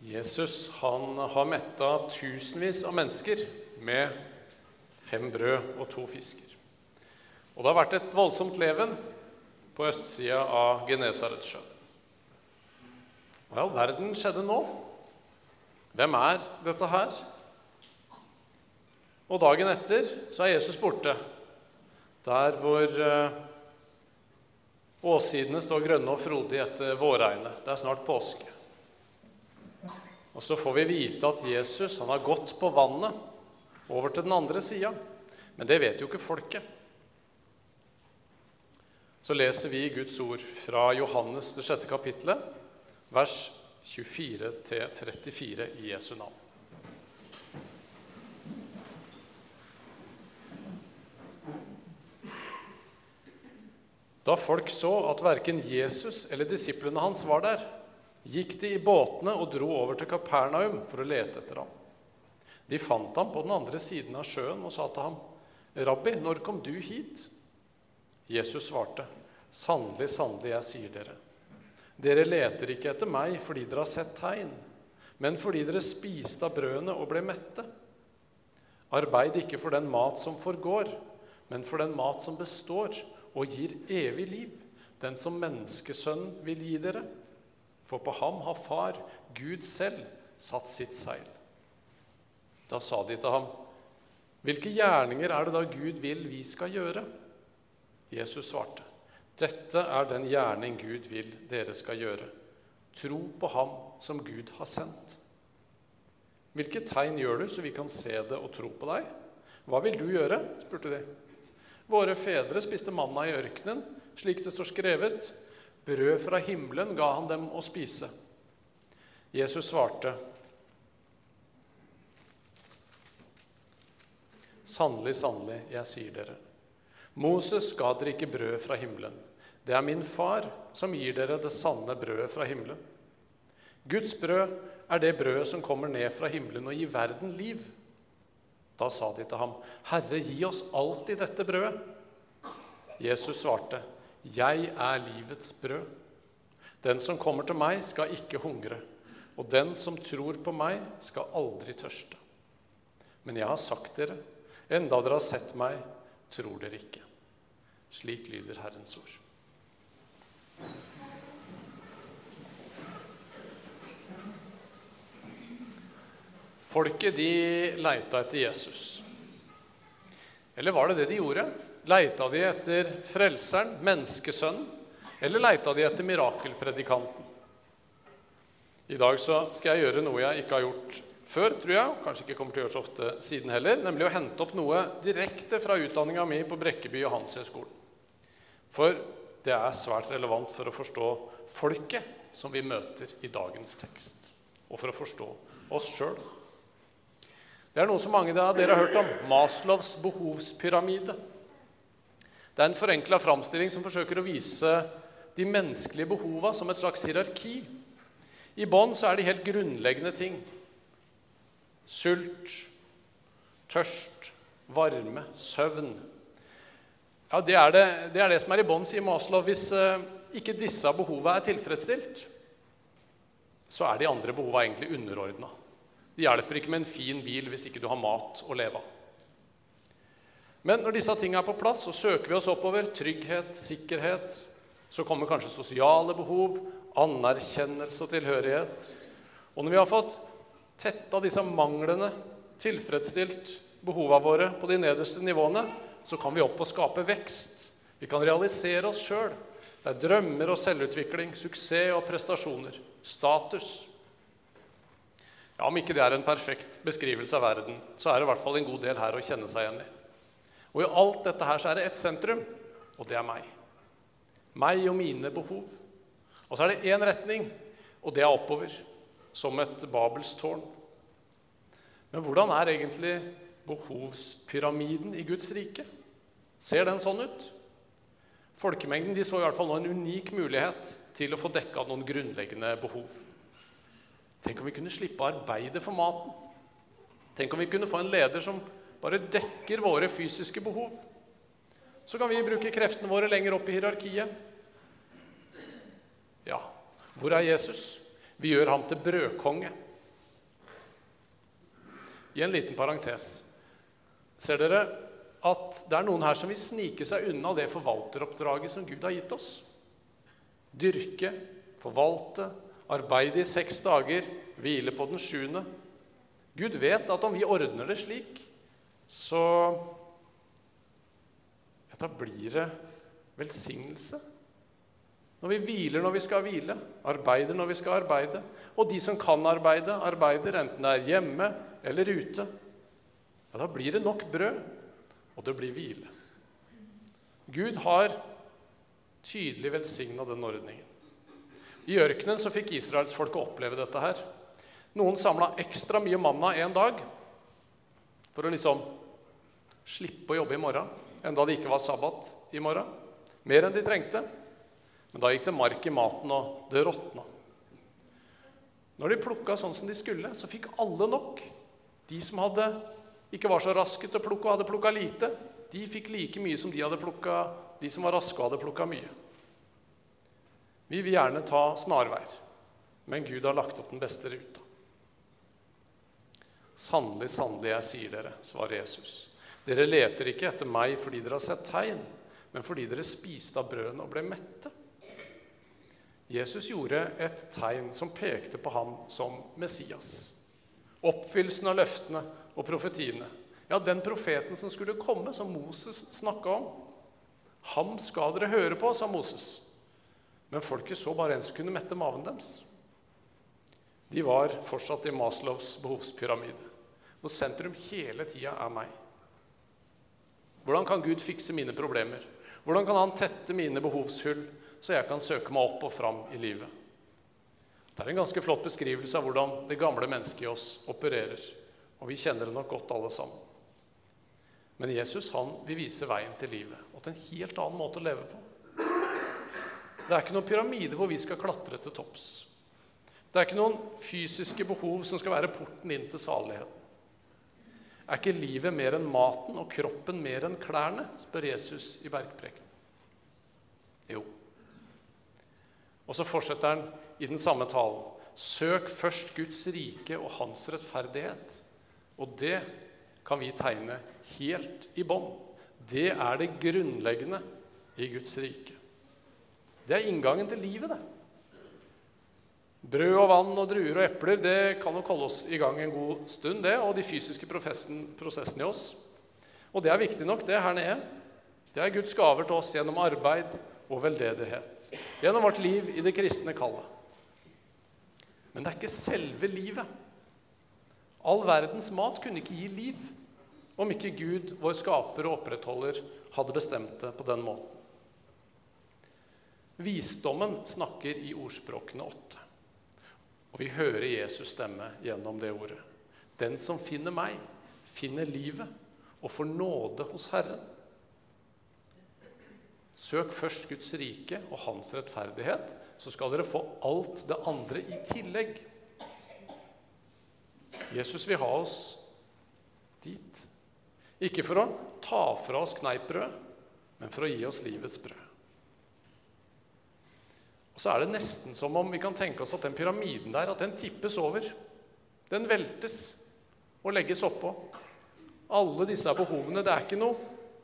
Jesus han har metta tusenvis av mennesker med fem brød og to fisker. Og det har vært et voldsomt leven på østsida av Genesaretsjøen. Hva i all verden skjedde nå? Hvem er dette her? Og dagen etter så er Jesus borte. Der hvor eh, åssidene står grønne og frodige etter vårregnet. Det er snart påske. Og så får vi vite at Jesus han har gått på vannet over til den andre sida. Men det vet jo ikke folket. Så leser vi Guds ord fra Johannes det sjette kapittelet, vers 24-34 i Jesu navn. Da folk så at verken Jesus eller disiplene hans var der, gikk de i båtene og dro over til Kapernaum for å lete etter ham. De fant ham på den andre siden av sjøen og sa til ham, 'Rabbi, når kom du hit?' Jesus svarte, 'Sannelig, sannelig, jeg sier dere:" Dere leter ikke etter meg fordi dere har sett tegn, men fordi dere spiste av brødene og ble mette. Arbeid ikke for den mat som forgår, men for den mat som består og gir evig liv, den som menneskesønnen vil gi dere. For på ham har Far, Gud selv, satt sitt seil. Da sa de til ham, Hvilke gjerninger er det da Gud vil vi skal gjøre? Jesus svarte, Dette er den gjerning Gud vil dere skal gjøre. Tro på ham som Gud har sendt. Hvilke tegn gjør du, så vi kan se det og tro på deg? Hva vil du gjøre? spurte de. Våre fedre spiste manna i ørkenen, slik det står skrevet. Brød fra himmelen ga han dem å spise. Jesus svarte, Sannelig, sannelig, jeg sier dere. Moses ga dere ikke brød fra himmelen. Det er min far som gir dere det sanne brødet fra himmelen. Guds brød er det brødet som kommer ned fra himmelen og gir verden liv. Da sa de til ham, Herre, gi oss alltid dette brødet. Jesus svarte, Jeg er livets brød. Den som kommer til meg, skal ikke hungre, og den som tror på meg, skal aldri tørste. Men jeg har sagt dere, enda dere har sett meg, tror dere ikke. Slik lyder Herrens ord. Folket de leita etter Jesus. Eller var det det de gjorde? Leita de etter Frelseren, menneskesønnen, eller leita de etter mirakelpredikanten? I dag skal jeg gjøre noe jeg ikke har gjort før, tror jeg, og kanskje ikke kommer til å gjøre så ofte siden heller, nemlig å hente opp noe direkte fra utdanninga mi på Brekkeby og Handelshøyskolen. For det er svært relevant for å forstå folket som vi møter i dagens tekst, og for å forstå oss sjøl. Det er noe som mange av dere har hørt om Maslows behovspyramide. Det er en forenkla framstilling som forsøker å vise de menneskelige behova som et slags hierarki. I bånn er det helt grunnleggende ting. Sult, tørst, varme, søvn. Ja, Det er det, det, er det som er i bånn, sier Maslow. Hvis eh, ikke disse behova er tilfredsstilt, så er de andre behova egentlig underordna. Det hjelper ikke med en fin bil hvis ikke du har mat å leve av. Men når disse tingene er på plass, så søker vi oss oppover. Trygghet, sikkerhet. Så kommer kanskje sosiale behov, anerkjennelse og tilhørighet. Og når vi har fått tetta disse manglene, tilfredsstilt behova våre på de nederste nivåene, så kan vi opp og skape vekst. Vi kan realisere oss sjøl. Det er drømmer og selvutvikling, suksess og prestasjoner. Status. Ja, Om ikke det er en perfekt beskrivelse av verden, så er det i hvert fall en god del her å kjenne seg igjen i. Og i alt dette her så er det ett sentrum, og det er meg. Meg og mine behov. Og så er det én retning, og det er oppover, som et Babels tårn. Men hvordan er egentlig behovspyramiden i Guds rike? Ser den sånn ut? Folkemengden de så i hvert fall nå en unik mulighet til å få dekka noen grunnleggende behov. Tenk om vi kunne slippe å arbeide for maten. Tenk om vi kunne få en leder som bare dekker våre fysiske behov. Så kan vi bruke kreftene våre lenger opp i hierarkiet. Ja, hvor er Jesus? Vi gjør ham til brødkonge. i en liten parentes. Ser dere at det er noen her som vil snike seg unna det forvalteroppdraget som Gud har gitt oss? Dyrke, forvalte, arbeide i seks dager, hvile på den sjuende. Gud vet at om vi ordner det slik, så ja, da blir det velsignelse. Når vi hviler når vi skal hvile, arbeider når vi skal arbeide. Og de som kan arbeide, arbeider enten det er hjemme eller ute. Ja, da blir det nok brød, og det blir hvile. Gud har tydelig velsigna den ordningen. I ørkenen så fikk israelsfolket oppleve dette her. Noen samla ekstra mye manna en dag for å liksom slippe å jobbe i morgen, enda det ikke var sabbat i morgen. Mer enn de trengte. Men da gikk det mark i maten, og det råtna. Når de plukka sånn som de skulle, så fikk alle nok. De som hadde, ikke var så raske til å plukke og hadde plukka lite, de fikk like mye som de, hadde plukka, de som var raske og hadde plukka mye. Vi vil gjerne ta snarveier, men Gud har lagt opp den beste ruta. Sannelig, sannelig, jeg sier dere, svarer Jesus. Dere leter ikke etter meg fordi dere har sett tegn, men fordi dere spiste av brødene og ble mette. Jesus gjorde et tegn som pekte på ham som Messias. Oppfyllelsen av løftene og profetiene. Ja, den profeten som skulle komme, som Moses snakka om. Ham skal dere høre på, sa Moses. Men folket så bare en som kunne mette maven deres. De var fortsatt i Maslows behovspyramide hvor sentrum hele tida er meg. Hvordan kan Gud fikse mine problemer? Hvordan kan Han tette mine behovshull, så jeg kan søke meg opp og fram i livet? Det er en ganske flott beskrivelse av hvordan det gamle mennesket i oss opererer. Og vi kjenner det nok godt, alle sammen. Men Jesus han vil vise veien til livet og til en helt annen måte å leve på. Det er ikke noen pyramide hvor vi skal klatre til topps. Det er ikke noen fysiske behov som skal være porten inn til saligheten. Er ikke livet mer enn maten og kroppen mer enn klærne? spør Jesus i bergprekenen. Jo. Og så fortsetter han i den samme talen. Søk først Guds rike og hans rettferdighet. Og det kan vi tegne helt i bånn. Det er det grunnleggende i Guds rike. Det er inngangen til livet, det. Brød og vann og druer og epler det kan nok holde oss i gang en god stund, det, og de fysiske prosessene i oss. Og det er viktig nok, det her nede. Det er Guds gaver til oss gjennom arbeid og veldedighet. Gjennom vårt liv i det kristne kallet. Men det er ikke selve livet. All verdens mat kunne ikke gi liv om ikke Gud, vår skaper og opprettholder, hadde bestemt det på den måten. Visdommen snakker i ordspråkene åtte. Og vi hører Jesus stemme gjennom det ordet. Den som finner meg, finner livet og får nåde hos Herren. Søk først Guds rike og hans rettferdighet, så skal dere få alt det andre i tillegg. Jesus vil ha oss dit. Ikke for å ta fra oss kneippbrød, men for å gi oss livets brød. Så er det nesten som om vi kan tenke oss at den pyramiden der at den tippes over. Den veltes og legges oppå. Alle disse behovene. Det er ikke noe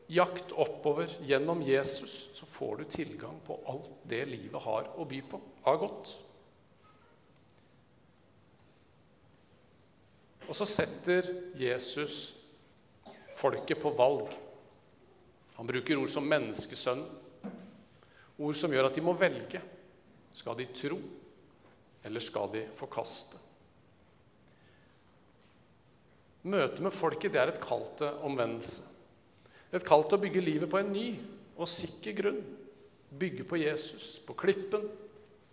jakt oppover. Gjennom Jesus så får du tilgang på alt det livet har å by på av godt. Og så setter Jesus folket på valg. Han bruker ord som menneskesønn, ord som gjør at de må velge. Skal de tro, eller skal de forkaste? Møtet med folket det er et kall til omvendelse. Et kall til å bygge livet på en ny og sikker grunn. Bygge på Jesus, på klippen,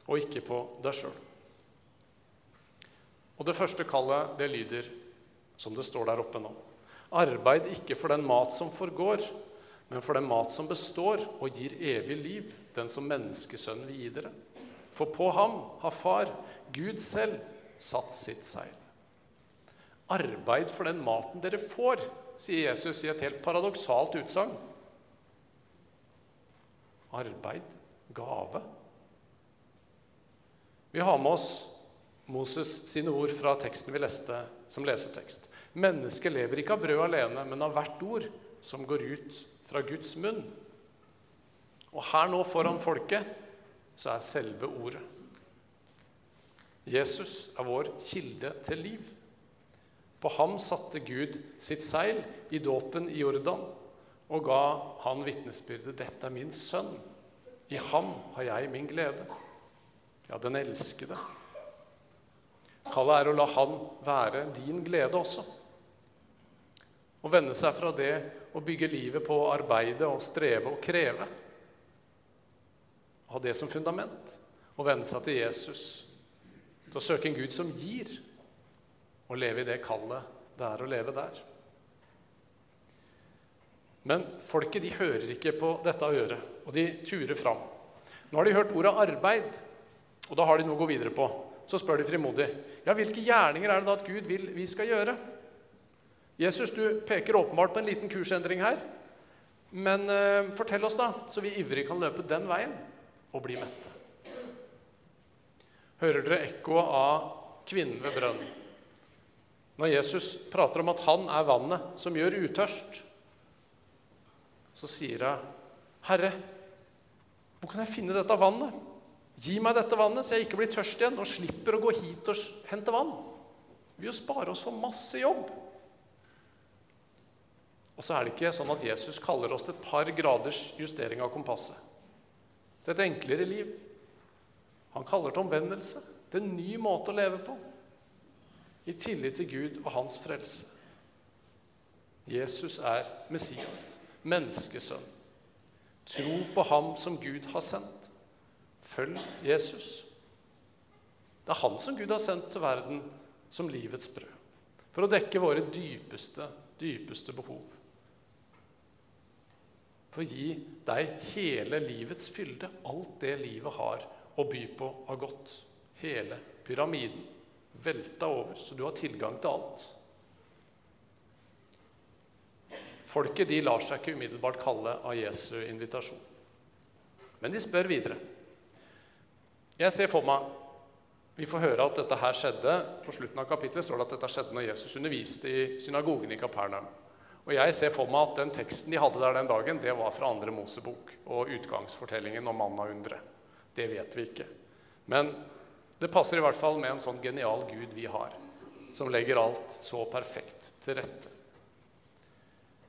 og ikke på deg sjøl. Og det første kallet, det lyder som det står der oppe nå. Arbeid ikke for den mat som forgår, men for den mat som består og gir evig liv, den som menneskesønnen vil gi dere. For på ham har Far, Gud selv, satt sitt seil. Arbeid for den maten dere får, sier Jesus i et helt paradoksalt utsagn. Arbeid, gave. Vi har med oss Moses sine ord fra teksten vi leste som lesetekst. Mennesket lever ikke av brød alene, men av hvert ord som går ut fra Guds munn. Og her nå foran folket så er selve ordet. Jesus er vår kilde til liv. På ham satte Gud sitt seil i dåpen i Jordan og ga han vitnesbyrdet 'Dette er min sønn. I ham har jeg min glede.' Ja, den elskede. Kallet er å la han være din glede også. Å vende seg fra det å bygge livet på å arbeide og streve og kreve. Ha det som fundament. Og vende seg til Jesus. Til å søke en Gud som gir, og leve i det kallet det er å leve der. Men folket de hører ikke på dette øret, og de turer fram. Nå har de hørt ordet 'arbeid', og da har de noe å gå videre på. Så spør de frimodig ja, hvilke gjerninger er det da at Gud vil vi skal gjøre. Jesus, du peker åpenbart på en liten kursendring her. Men eh, fortell oss, da, så vi ivrig kan løpe den veien og bli mette. Hører dere ekkoet av kvinnen ved brønnen? Når Jesus prater om at han er vannet som gjør utørst, så sier hun, 'Herre, hvor kan jeg finne dette vannet?' Gi meg dette vannet, så jeg ikke blir tørst igjen og slipper å gå hit og hente vann. Vi vil jo spare oss for masse jobb. Og så er det ikke sånn at Jesus kaller oss til et par graders justering av kompasset. Er et enklere liv. Han kaller til omvendelse. Er en ny måte å leve på. I tillit til Gud og hans frelse. Jesus er Messias, menneskesønn. Tro på ham som Gud har sendt. Følg Jesus. Det er han som Gud har sendt til verden som livets brød. For å dekke våre dypeste, dypeste behov. For å gi deg hele livets fylde, alt det livet har å by på av godt. Hele pyramiden velta over, så du har tilgang til alt. Folket de lar seg ikke umiddelbart kalle av Jesu invitasjon. Men de spør videre. Jeg ser for meg Vi får høre at dette her skjedde På slutten av kapittelet står det at dette skjedde når Jesus underviste i synagogen i Kapernaum. Og jeg ser for meg at den teksten de hadde der den dagen, det var fra andre Mosebok og utgangsfortellingen om mannaunderet. Det vet vi ikke. Men det passer i hvert fall med en sånn genial Gud vi har, som legger alt så perfekt til rette.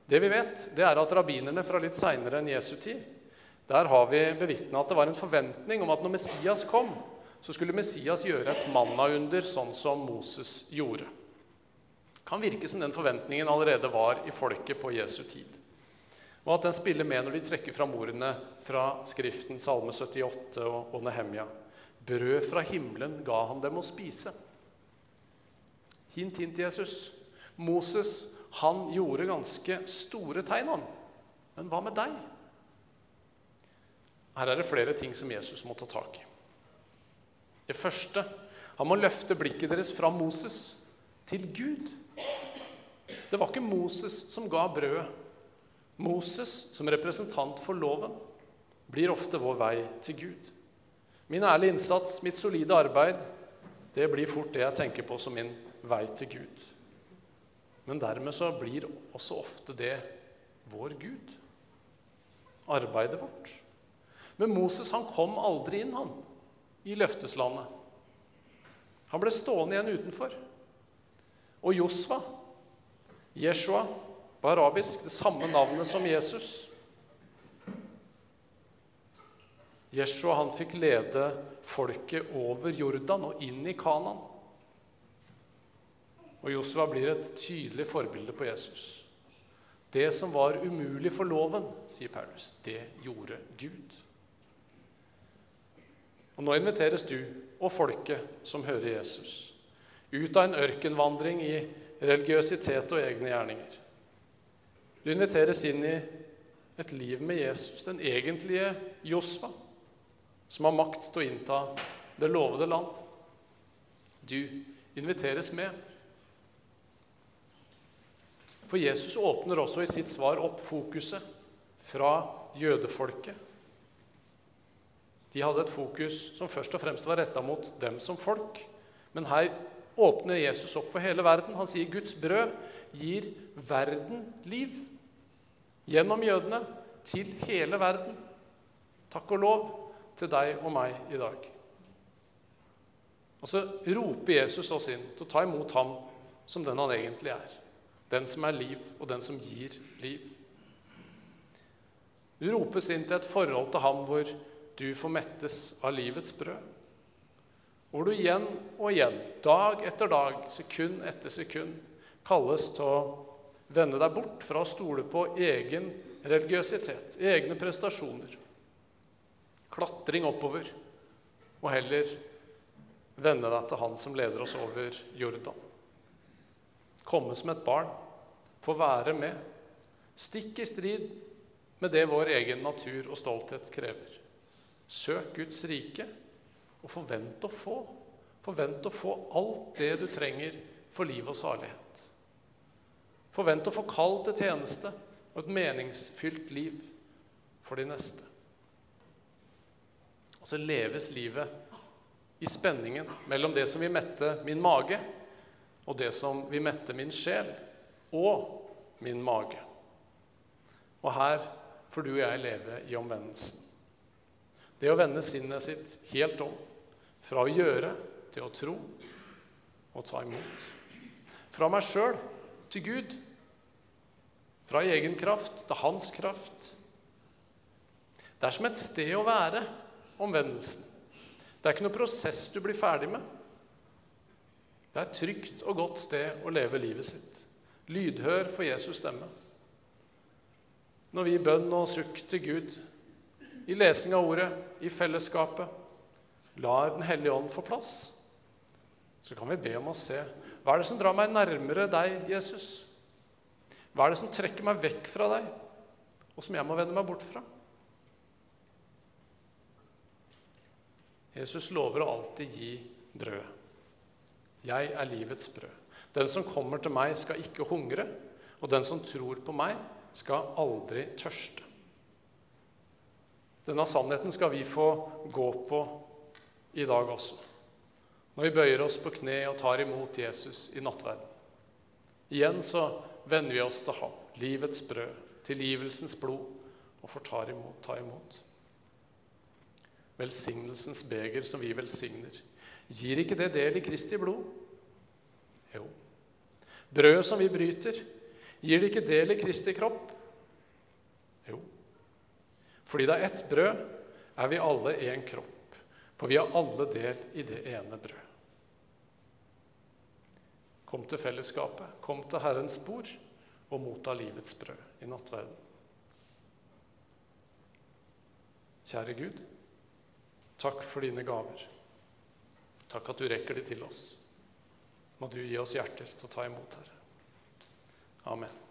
Det vi vet, det er at rabbinerne fra litt seinere enn Jesu tid der har vi bevitna at det var en forventning om at når Messias kom, så skulle Messias gjøre et mannaunder sånn som Moses gjorde. Kan virke som den forventningen allerede var i folket på Jesu tid. Og at den spiller med når de trekker fram ordene fra Skriften, Salme 78 og Nehemja. Brød fra himmelen ga han dem å spise. Hint, hint, Jesus. Moses han gjorde ganske store tegn, han. Men hva med deg? Her er det flere ting som Jesus må ta tak i. Det første han må løfte blikket deres fra Moses til Gud. Det var ikke Moses som ga brødet. Moses, som representant for loven, blir ofte vår vei til Gud. Min ærlige innsats, mitt solide arbeid, det blir fort det jeg tenker på som min vei til Gud. Men dermed så blir også ofte det vår Gud. Arbeidet vårt. Men Moses han kom aldri inn han, i løfteslandet. Han ble stående igjen utenfor. Og Josva, Jeshua, på arabisk det samme navnet som Jesus. Jeshua han fikk lede folket over Jordan og inn i Kanan. Og Josua blir et tydelig forbilde på Jesus. Det som var umulig for loven, sier Paulus, det gjorde Gud. Og nå inviteres du og folket som hører Jesus, ut av en ørkenvandring i religiøsitet og egne gjerninger. Du inviteres inn i et liv med Jesus, den egentlige Josfa, som har makt til å innta det lovede land. Du inviteres med. For Jesus åpner også i sitt svar opp fokuset fra jødefolket de hadde et fokus som først og fremst var retta mot dem som folk. Men her åpner Jesus opp for hele verden. Han sier Guds brød gir verden liv. Gjennom jødene til hele verden. Takk og lov til deg og meg i dag. Og så roper Jesus oss inn til å ta imot ham som den han egentlig er. Den som er liv, og den som gir liv. Du ropes inn til et forhold til ham hvor du får mettes av livets brød. Hvor du igjen og igjen, dag etter dag, sekund etter sekund, kalles til å vende deg bort fra å stole på egen religiøsitet, egne prestasjoner, klatring oppover, og heller vende deg til Han som leder oss over Jordan. Komme som et barn, få være med, stikk i strid med det vår egen natur og stolthet krever. Søk Guds rike og forvent å få. Forvent å få alt det du trenger for liv og salighet. Forvent å få kall til tjeneste og et meningsfylt liv for de neste. Og så leves livet i spenningen mellom det som vil mette min mage, og det som vil mette min sjel og min mage. Og her får du og jeg leve i omvendelsen. Det å vende sinnet sitt helt om. Fra å gjøre til å tro og ta imot. Fra meg sjøl til Gud. Fra egen kraft til hans kraft. Det er som et sted å være, omvendelsen. Det er ikke noe prosess du blir ferdig med. Det er et trygt og godt sted å leve livet sitt. Lydhør for Jesus' stemme når vi i bønn og sukk til Gud, i lesing av ordet, i fellesskapet, lar Den hellige ånd få plass, så kan vi be om å se hva er det som drar meg nærmere deg, Jesus? Hva er det som trekker meg vekk fra deg, og som jeg må vende meg bort fra? Jesus lover å alltid gi brød. Jeg er livets brød. Den som kommer til meg, skal ikke hungre, og den som tror på meg, skal aldri tørste. Denne sannheten skal vi få gå på i dag også, når vi bøyer oss på kne og tar imot Jesus i nattverden. Igjen så vender vi oss til ham, livets brød, tilgivelsens blod, og får ta imot. Ta imot. Velsignelsens beger som vi velsigner. Gir ikke det del i Kristi blod? Jo. Brødet som vi bryter, Gir det ikke del i Kristi kropp? Jo. Fordi det er ett brød, er vi alle én kropp. For vi har alle del i det ene brød. Kom til fellesskapet, kom til Herrens bord og motta livets brød i nattverden. Kjære Gud, takk for dine gaver. Takk at du rekker de til oss. Må du gi oss hjerter til å ta imot, Herre. Amen.